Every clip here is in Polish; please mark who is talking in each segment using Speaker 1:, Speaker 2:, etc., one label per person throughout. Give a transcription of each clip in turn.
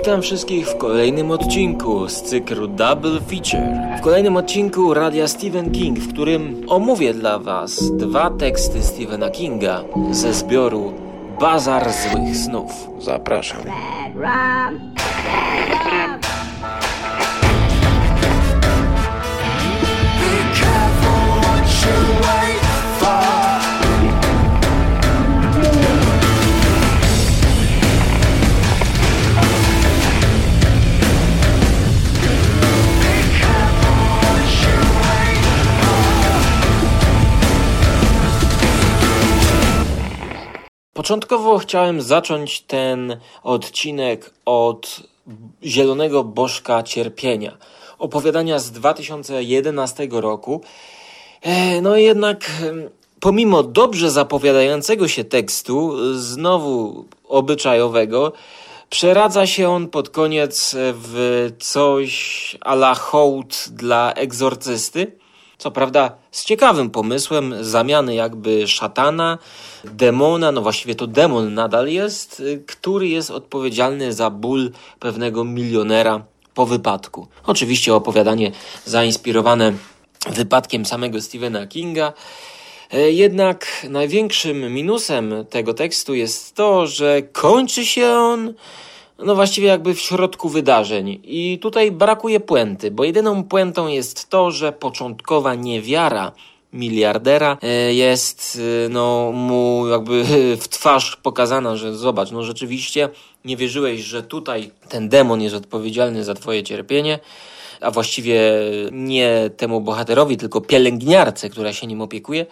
Speaker 1: Witam wszystkich w kolejnym odcinku z cyklu Double Feature. W kolejnym odcinku radia Stephen King, w którym omówię dla Was dwa teksty Stephena Kinga ze zbioru Bazar Złych Snów. Zapraszam. Początkowo chciałem zacząć ten odcinek od Zielonego Bożka Cierpienia, opowiadania z 2011 roku. E, no jednak pomimo dobrze zapowiadającego się tekstu, znowu obyczajowego, przeradza się on pod koniec w coś a la hołd dla egzorcysty. Co prawda z ciekawym pomysłem zamiany jakby szatana, demona, no właściwie to demon nadal jest, który jest odpowiedzialny za ból pewnego milionera po wypadku. Oczywiście opowiadanie zainspirowane wypadkiem samego Stephena Kinga. E, jednak największym minusem tego tekstu jest to, że kończy się on no właściwie jakby w środku wydarzeń. I tutaj brakuje puenty, bo jedyną puentą jest to, że początkowa niewiara miliardera e, jest e, no, mu jakby w twarz pokazana, że zobacz, no rzeczywiście nie wierzyłeś, że tutaj ten demon jest odpowiedzialny za twoje cierpienie, a właściwie nie temu bohaterowi, tylko pielęgniarce, która się nim opiekuje,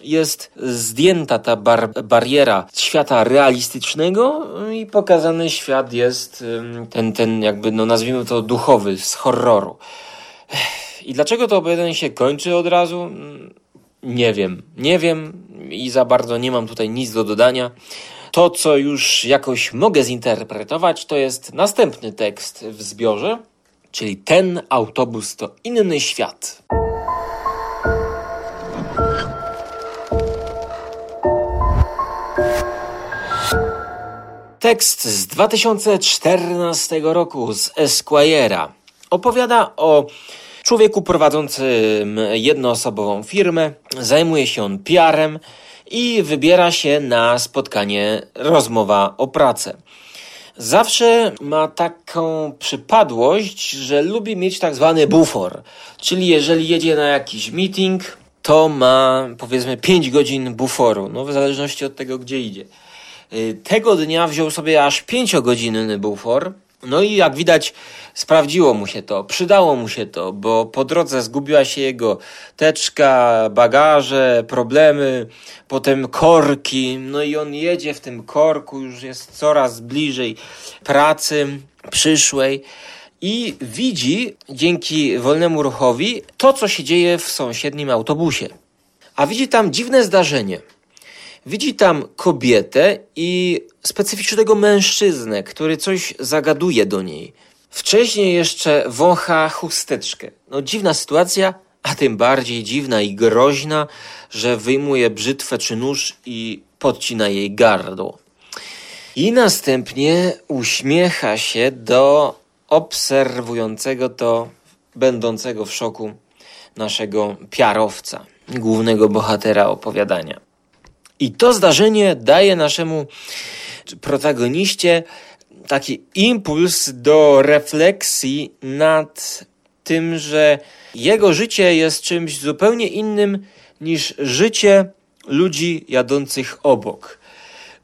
Speaker 1: jest zdjęta ta bar bariera świata realistycznego i pokazany świat jest ten, ten jakby, no nazwijmy to duchowy, z horroru. I dlaczego to opowiadanie się kończy od razu? Nie wiem. Nie wiem i za bardzo nie mam tutaj nic do dodania. To, co już jakoś mogę zinterpretować, to jest następny tekst w zbiorze, czyli ten autobus to inny świat. Tekst z 2014 roku z Esquire'a opowiada o człowieku prowadzącym jednoosobową firmę, zajmuje się on PR-em i wybiera się na spotkanie rozmowa o pracę. Zawsze ma taką przypadłość, że lubi mieć tak zwany bufor, czyli jeżeli jedzie na jakiś meeting, to ma powiedzmy 5 godzin buforu, no w zależności od tego, gdzie idzie. Y, tego dnia wziął sobie aż pięciogodzinny bufor. No i jak widać, sprawdziło mu się to, przydało mu się to, bo po drodze zgubiła się jego teczka, bagaże, problemy, potem korki, no i on jedzie w tym korku, już jest coraz bliżej pracy przyszłej i widzi dzięki wolnemu ruchowi to, co się dzieje w sąsiednim autobusie. A widzi tam dziwne zdarzenie. Widzi tam kobietę i specyficznego mężczyznę, który coś zagaduje do niej. Wcześniej jeszcze wącha chusteczkę. No dziwna sytuacja, a tym bardziej dziwna i groźna, że wyjmuje brzytwę czy nóż i podcina jej gardło. I następnie uśmiecha się do obserwującego to, będącego w szoku naszego piarowca, głównego bohatera opowiadania. I to zdarzenie daje naszemu protagoniście taki impuls do refleksji nad tym, że jego życie jest czymś zupełnie innym niż życie ludzi jadących obok.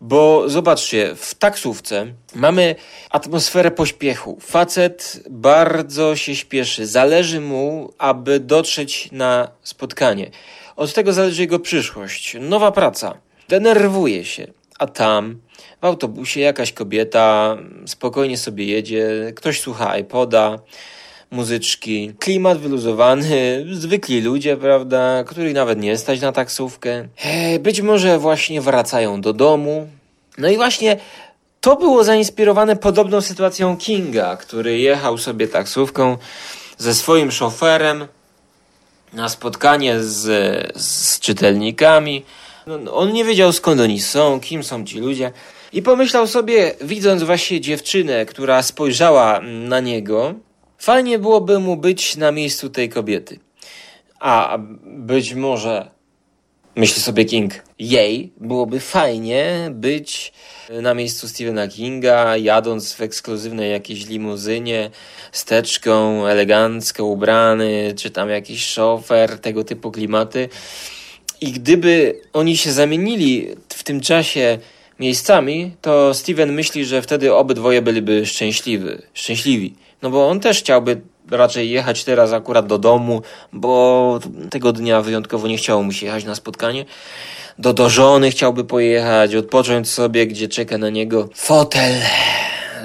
Speaker 1: Bo zobaczcie, w taksówce mamy atmosferę pośpiechu. Facet bardzo się śpieszy, zależy mu, aby dotrzeć na spotkanie. Od tego zależy jego przyszłość. Nowa praca. Denerwuje się. A tam w autobusie jakaś kobieta spokojnie sobie jedzie, ktoś słucha iPoda, muzyczki, klimat wyluzowany, zwykli ludzie, prawda, których nawet nie stać na taksówkę. Być może właśnie wracają do domu. No i właśnie to było zainspirowane podobną sytuacją Kinga, który jechał sobie taksówką ze swoim szoferem na spotkanie z, z czytelnikami. No, no, on nie wiedział skąd oni są, kim są ci ludzie. I pomyślał sobie, widząc właśnie dziewczynę, która spojrzała na niego, fajnie byłoby mu być na miejscu tej kobiety. A być może, myśli sobie King, jej byłoby fajnie być na miejscu Stephena Kinga, jadąc w ekskluzywnej jakiejś limuzynie, steczką, elegancko ubrany, czy tam jakiś szofer, tego typu klimaty. I gdyby oni się zamienili w tym czasie miejscami, to Steven myśli, że wtedy obydwoje byliby szczęśliwi. szczęśliwi. No bo on też chciałby raczej jechać teraz akurat do domu, bo tego dnia wyjątkowo nie chciało mu się jechać na spotkanie. Do, do żony chciałby pojechać, odpocząć sobie, gdzie czeka na niego fotel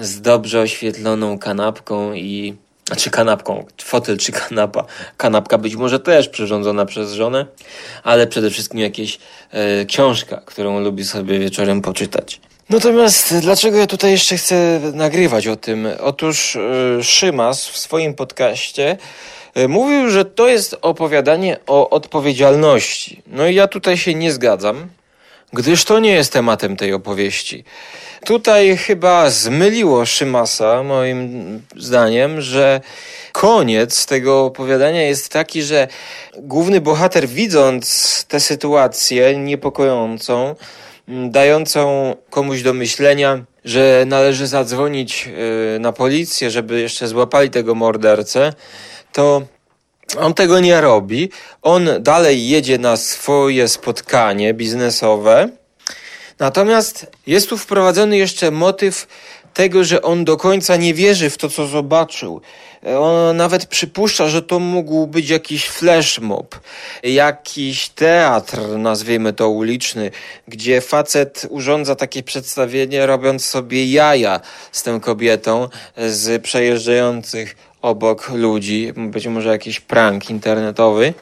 Speaker 1: z dobrze oświetloną kanapką i czy kanapką, fotel czy kanapa. Kanapka być może też przyrządzona przez żonę, ale przede wszystkim jakieś e, książka, którą lubi sobie wieczorem poczytać. Natomiast dlaczego ja tutaj jeszcze chcę nagrywać o tym? Otóż e, Szymas w swoim podcaście e, mówił, że to jest opowiadanie o odpowiedzialności. No i ja tutaj się nie zgadzam, gdyż to nie jest tematem tej opowieści. Tutaj chyba zmyliło Szymasa, moim zdaniem, że koniec tego opowiadania jest taki, że główny bohater, widząc tę sytuację niepokojącą, dającą komuś do myślenia, że należy zadzwonić y, na policję, żeby jeszcze złapali tego mordercę, to on tego nie robi. On dalej jedzie na swoje spotkanie biznesowe Natomiast jest tu wprowadzony jeszcze motyw tego, że on do końca nie wierzy w to, co zobaczył. On nawet przypuszcza, że to mógł być jakiś flash mob, jakiś teatr, nazwijmy to uliczny, gdzie facet urządza takie przedstawienie, robiąc sobie jaja z tą kobietą z przejeżdżających obok ludzi, być może jakiś prank internetowy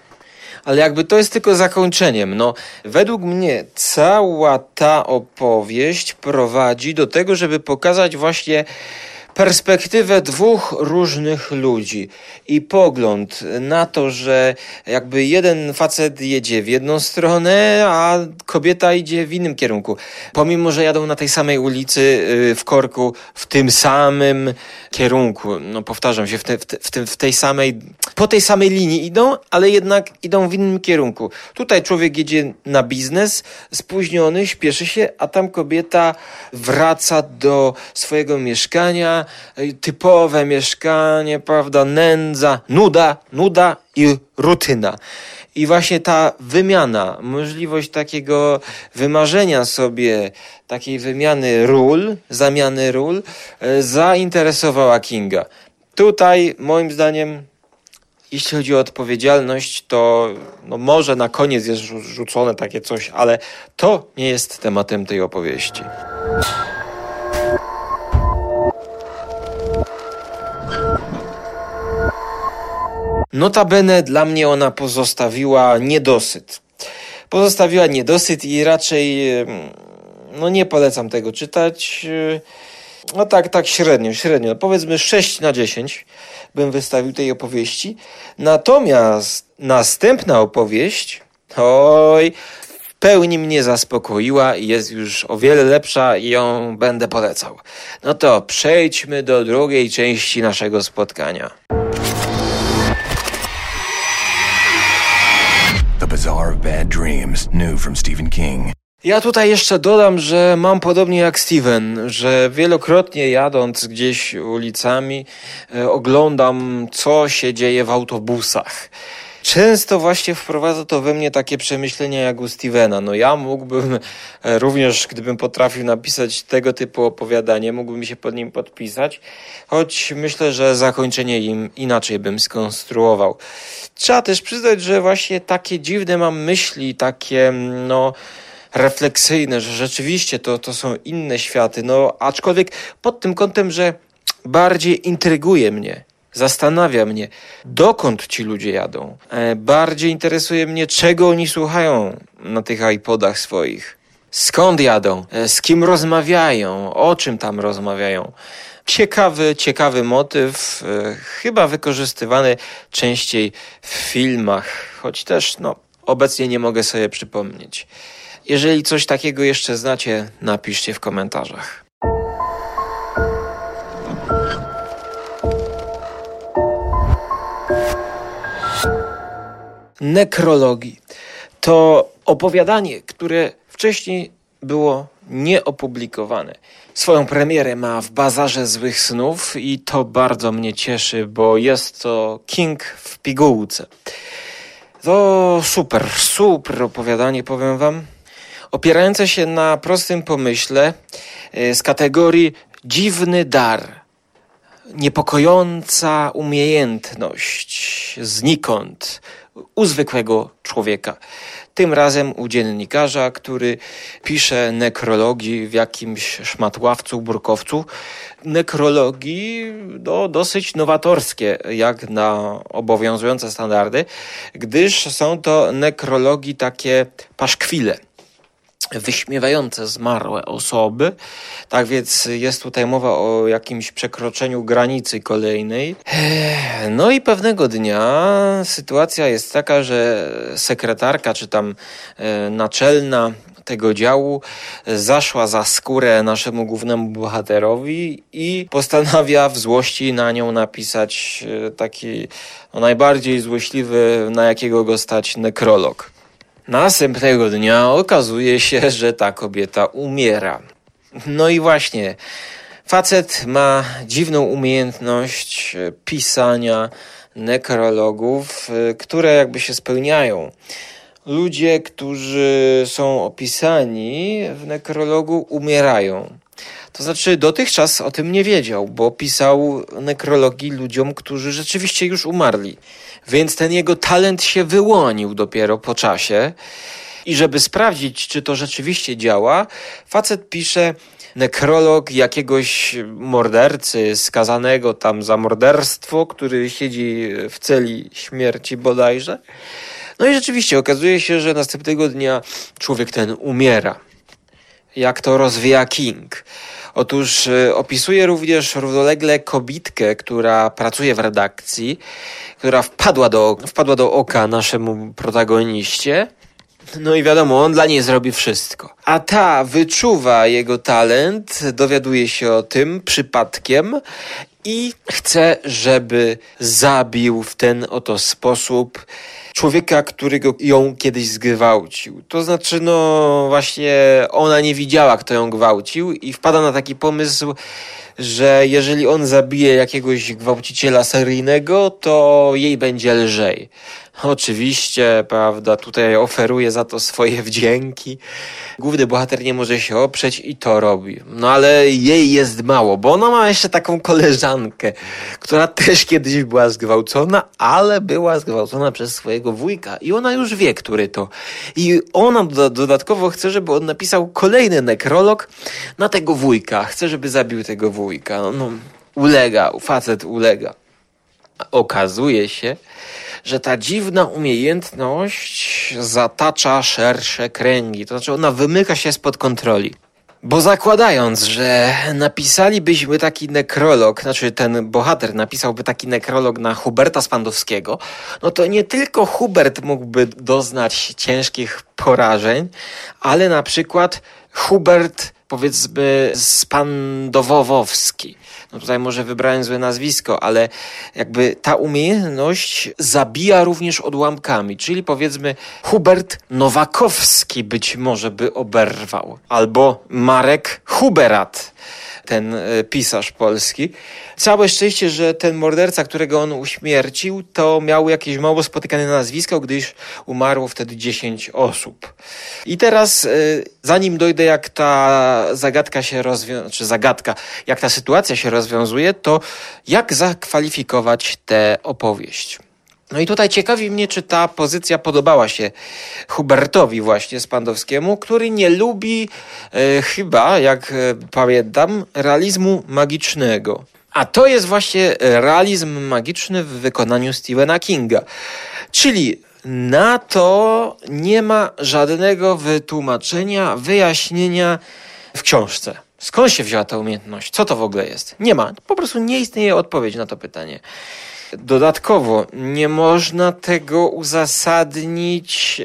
Speaker 1: ale jakby to jest tylko zakończeniem. No, według mnie cała ta opowieść prowadzi do tego, żeby pokazać właśnie perspektywę dwóch różnych ludzi i pogląd na to, że jakby jeden facet jedzie w jedną stronę, a kobieta idzie w innym kierunku. Pomimo, że jadą na tej samej ulicy y, w korku, w tym samym kierunku, no powtarzam się, w, te, w, te, w tej samej, po tej samej linii idą, ale jednak idą w innym kierunku. Tutaj człowiek jedzie na biznes, spóźniony, śpieszy się, a tam kobieta wraca do swojego mieszkania, typowe mieszkanie, prawda, nędza, nuda, nuda i rutyna. I właśnie ta wymiana, możliwość takiego wymarzenia sobie takiej wymiany ról, zamiany ról, e, zainteresowała Kinga. Tutaj, moim zdaniem, jeśli chodzi o odpowiedzialność, to no może na koniec jest rzucone takie coś, ale to nie jest tematem tej opowieści. Notabene dla mnie ona pozostawiła niedosyt. Pozostawiła niedosyt i raczej no nie polecam tego czytać. No tak, tak średnio, średnio. Powiedzmy 6 na 10 bym wystawił tej opowieści. Natomiast następna opowieść, oj, w pełni mnie zaspokoiła i jest już o wiele lepsza i ją będę polecał. No to przejdźmy do drugiej części naszego spotkania. Bizarre of Bad Dreams, new from Stephen King. Ja tutaj jeszcze dodam, że mam podobnie jak Steven, że wielokrotnie jadąc gdzieś ulicami e, oglądam, co się dzieje w autobusach. Często właśnie wprowadza to we mnie takie przemyślenia jak u Stevena. No ja mógłbym e, również, gdybym potrafił napisać tego typu opowiadanie, mógłbym się pod nim podpisać, choć myślę, że zakończenie im inaczej bym skonstruował. Trzeba też przyznać, że właśnie takie dziwne mam myśli, takie no refleksyjne, że rzeczywiście to, to są inne światy, no aczkolwiek pod tym kątem, że bardziej intryguje mnie Zastanawia mnie, dokąd ci ludzie jadą. E, bardziej interesuje mnie, czego oni słuchają na tych iPodach swoich. Skąd jadą? E, z kim rozmawiają? O czym tam rozmawiają? Ciekawy, ciekawy motyw, e, chyba wykorzystywany częściej w filmach, choć też no, obecnie nie mogę sobie przypomnieć. Jeżeli coś takiego jeszcze znacie, napiszcie w komentarzach. Nekrologii to opowiadanie, które wcześniej było nieopublikowane. Swoją premierę ma w Bazarze Złych Snów i to bardzo mnie cieszy, bo jest to King w pigułce. To super, super opowiadanie, powiem wam. Opierające się na prostym pomyśle e, z kategorii dziwny dar, niepokojąca umiejętność znikąd u zwykłego człowieka. Tym razem u dziennikarza, który pisze nekrologii w jakimś szmatławcu, burkowcu. Nekrologii no, dosyć nowatorskie, jak na obowiązujące standardy, gdyż są to nekrologii takie paszkwile wyśmiewające zmarłe osoby. Tak więc jest tutaj mowa o jakimś przekroczeniu granicy kolejnej. No i pewnego dnia sytuacja jest taka, że sekretarka czy tam e, naczelna tego działu zaszła za skórę naszemu głównemu bohaterowi i postanawia w złości na nią napisać e, taki no, najbardziej złośliwy, na jakiego go stać nekrolog. Następnego dnia okazuje się, że ta kobieta umiera. No i właśnie, facet ma dziwną umiejętność e, pisania nekrologów, e, które jakby się spełniają. Ludzie, którzy są opisani w nekrologu, umierają. To znaczy, dotychczas o tym nie wiedział, bo pisał nekrologii ludziom, którzy rzeczywiście już umarli. Więc ten jego talent się wyłonił dopiero po czasie. I żeby sprawdzić, czy to rzeczywiście działa, facet pisze nekrolog jakiegoś mordercy skazanego tam za morderstwo, który siedzi w celi śmierci bodajże. No i rzeczywiście okazuje się, że następnego dnia człowiek ten umiera. Jak to rozwija King. Otóż e, opisuje również równolegle kobitkę, która pracuje w redakcji, która wpadła do, wpadła do oka naszemu protagoniście. No i wiadomo, on dla niej zrobi wszystko. A ta wyczuwa jego talent, dowiaduje się o tym przypadkiem i chce, żeby zabił w ten oto sposób człowieka, którego ją kiedyś zgwałcił. To znaczy, no właśnie ona nie widziała, kto ją gwałcił i wpada na taki pomysł, że jeżeli on zabije jakiegoś gwałciciela seryjnego, to jej będzie lżej. Oczywiście, prawda, tutaj oferuje za to swoje wdzięki. Główny bohater nie może się oprzeć i to robi. No ale jej jest mało, bo ona ma jeszcze taką koleżankę, która też kiedyś była zgwałcona, ale była zgwałcona przez swojego wujka i ona już wie, który to. I ona dodatkowo chce, żeby on napisał kolejny nekrolog na tego wujka. Chce, żeby zabił tego wujka. No, no ulega, facet ulega. Okazuje się, że ta dziwna umiejętność zatacza szersze kręgi. To znaczy ona wymyka się spod kontroli. Bo zakładając, że napisalibyśmy taki nekrolog, znaczy ten bohater napisałby taki nekrolog na Huberta Spandowskiego, no to nie tylko Hubert mógłby doznać ciężkich porażeń, ale na przykład Hubert powiedzmy Spandowowowski. No tutaj może wybrałem złe nazwisko, ale jakby ta umiejętność zabija również odłamkami, czyli powiedzmy Hubert Nowakowski być może by oberwał, albo Marek Huberat ten e, pisarz polski. Całe szczęście, że ten morderca, którego on uśmiercił, to miał jakieś mało spotykane nazwisko, gdyż umarło wtedy 10 osób. I teraz, e, zanim dojdę, jak ta zagadka się rozwiązuje, czy zagadka, jak ta sytuacja się rozwiązuje, to jak zakwalifikować tę opowieść? No i tutaj ciekawi mnie, czy ta pozycja podobała się Hubertowi właśnie Spandowskiemu, który nie lubi e, chyba, jak e, pamiętam, realizmu magicznego. A to jest właśnie realizm magiczny w wykonaniu Stephena Kinga. Czyli na to nie ma żadnego wytłumaczenia, wyjaśnienia w książce. Skąd się wzięła ta umiejętność? Co to w ogóle jest? Nie ma. Po prostu nie istnieje odpowiedź na to pytanie. Dodatkowo, nie można tego uzasadnić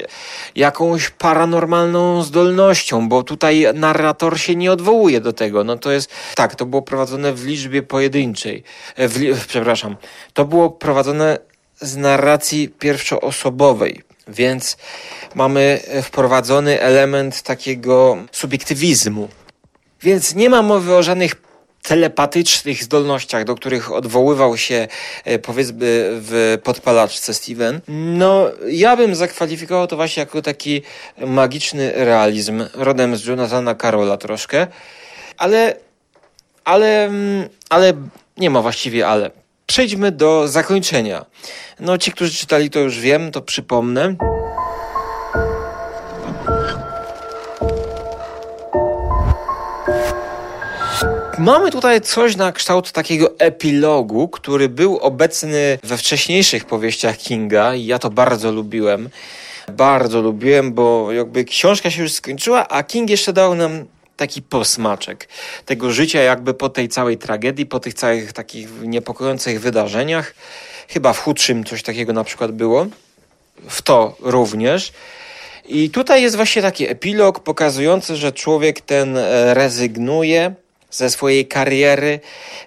Speaker 1: jakąś paranormalną zdolnością, bo tutaj narrator się nie odwołuje do tego. No to jest, tak, to było prowadzone w liczbie pojedynczej. E, w, przepraszam, to było prowadzone z narracji pierwszoosobowej. Więc mamy wprowadzony element takiego subiektywizmu. Więc nie ma mowy o żadnych telepatycznych zdolnościach, do których odwoływał się e, powiedzmy w podpalaczce Steven, no ja bym zakwalifikował to właśnie jako taki magiczny realizm, rodem z Jonathana Carola troszkę, ale, ale, ale nie ma właściwie ale. Przejdźmy do zakończenia. No ci, którzy czytali to już wiem, to przypomnę. Mamy tutaj coś na kształt takiego epilogu, który był obecny we wcześniejszych powieściach Kinga i ja to bardzo lubiłem. Bardzo lubiłem, bo jakby książka się już skończyła, a King jeszcze dał nam taki posmaczek tego życia jakby po tej całej tragedii, po tych całych takich niepokojących wydarzeniach. Chyba w chudszym coś takiego na przykład było. W to również. I tutaj jest właśnie taki epilog pokazujący, że człowiek ten rezygnuje ze swojej kariery,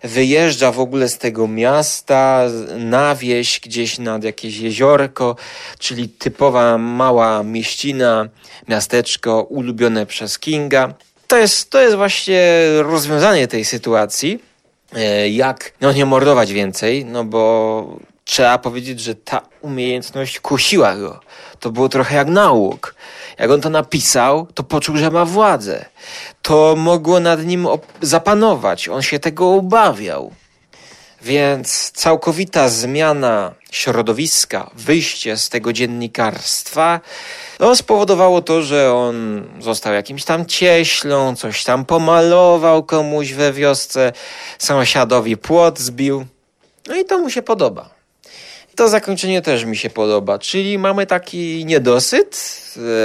Speaker 1: wyjeżdża w ogóle z tego miasta na wieś, gdzieś nad jakieś jeziorko, czyli typowa mała mieścina, miasteczko ulubione przez Kinga. To jest, to jest właśnie rozwiązanie tej sytuacji. E, jak no nie mordować więcej, no bo trzeba powiedzieć, że ta umiejętność kusiła go. To było trochę jak nauk. Jak on to napisał, to poczuł, że ma władzę. To mogło nad nim zapanować. On się tego obawiał. Więc całkowita zmiana środowiska, wyjście z tego dziennikarstwa, no, spowodowało to, że on został jakimś tam cieślą, coś tam pomalował komuś we wiosce, sąsiadowi płot zbił. No i to mu się podoba. To zakończenie też mi się podoba, czyli mamy taki niedosyt,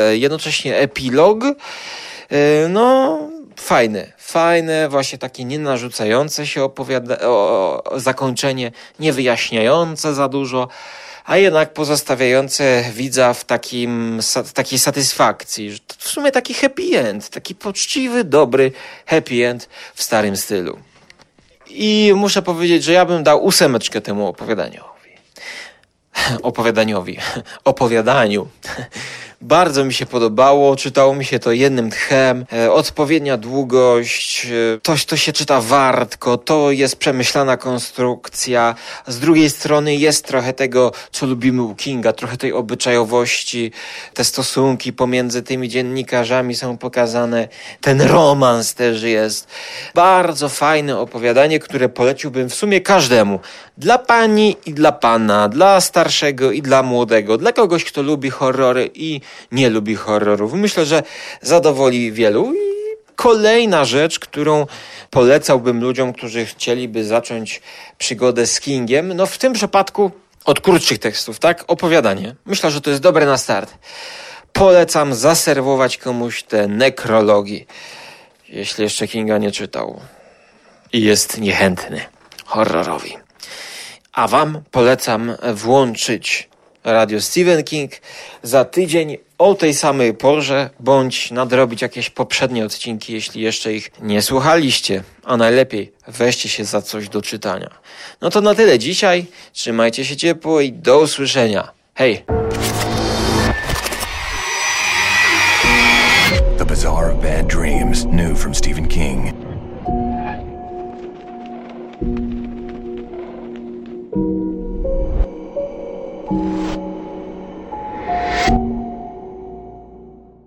Speaker 1: e, jednocześnie epilog. E, no, fajne, fajne, właśnie takie nienarzucające się opowiada- o, o, zakończenie, niewyjaśniające za dużo, a jednak pozostawiające widza w takim, takiej satysfakcji. W sumie taki happy end, taki poczciwy, dobry happy end w starym stylu. I muszę powiedzieć, że ja bym dał ósemeczkę temu opowiadaniu opowiadaniowi, opowiadaniu. Bardzo mi się podobało, czytało mi się to jednym tchem, e, odpowiednia długość, e, to, to się czyta wartko, to jest przemyślana konstrukcja. Z drugiej strony jest trochę tego, co lubimy u Kinga, trochę tej obyczajowości, te stosunki pomiędzy tymi dziennikarzami są pokazane, ten romans też jest. Bardzo fajne opowiadanie, które poleciłbym w sumie każdemu. Dla pani i dla pana, dla starszego i dla młodego, dla kogoś, kto lubi horrory i nie lubi horrorów. Myślę, że zadowoli wielu. I kolejna rzecz, którą polecałbym ludziom, którzy chcieliby zacząć przygodę z Kingiem, no w tym przypadku od krótszych tekstów, tak? Opowiadanie. Myślę, że to jest dobre na start. Polecam zaserwować komuś te nekrologi, jeśli jeszcze Kinga nie czytał i jest niechętny horrorowi. A Wam polecam włączyć radio Stephen King za tydzień o tej samej porze, bądź nadrobić jakieś poprzednie odcinki, jeśli jeszcze ich nie słuchaliście. A najlepiej weźcie się za coś do czytania. No to na tyle dzisiaj. Trzymajcie się ciepło i do usłyszenia. Hej! The of Bad Dreams, new from Stephen King.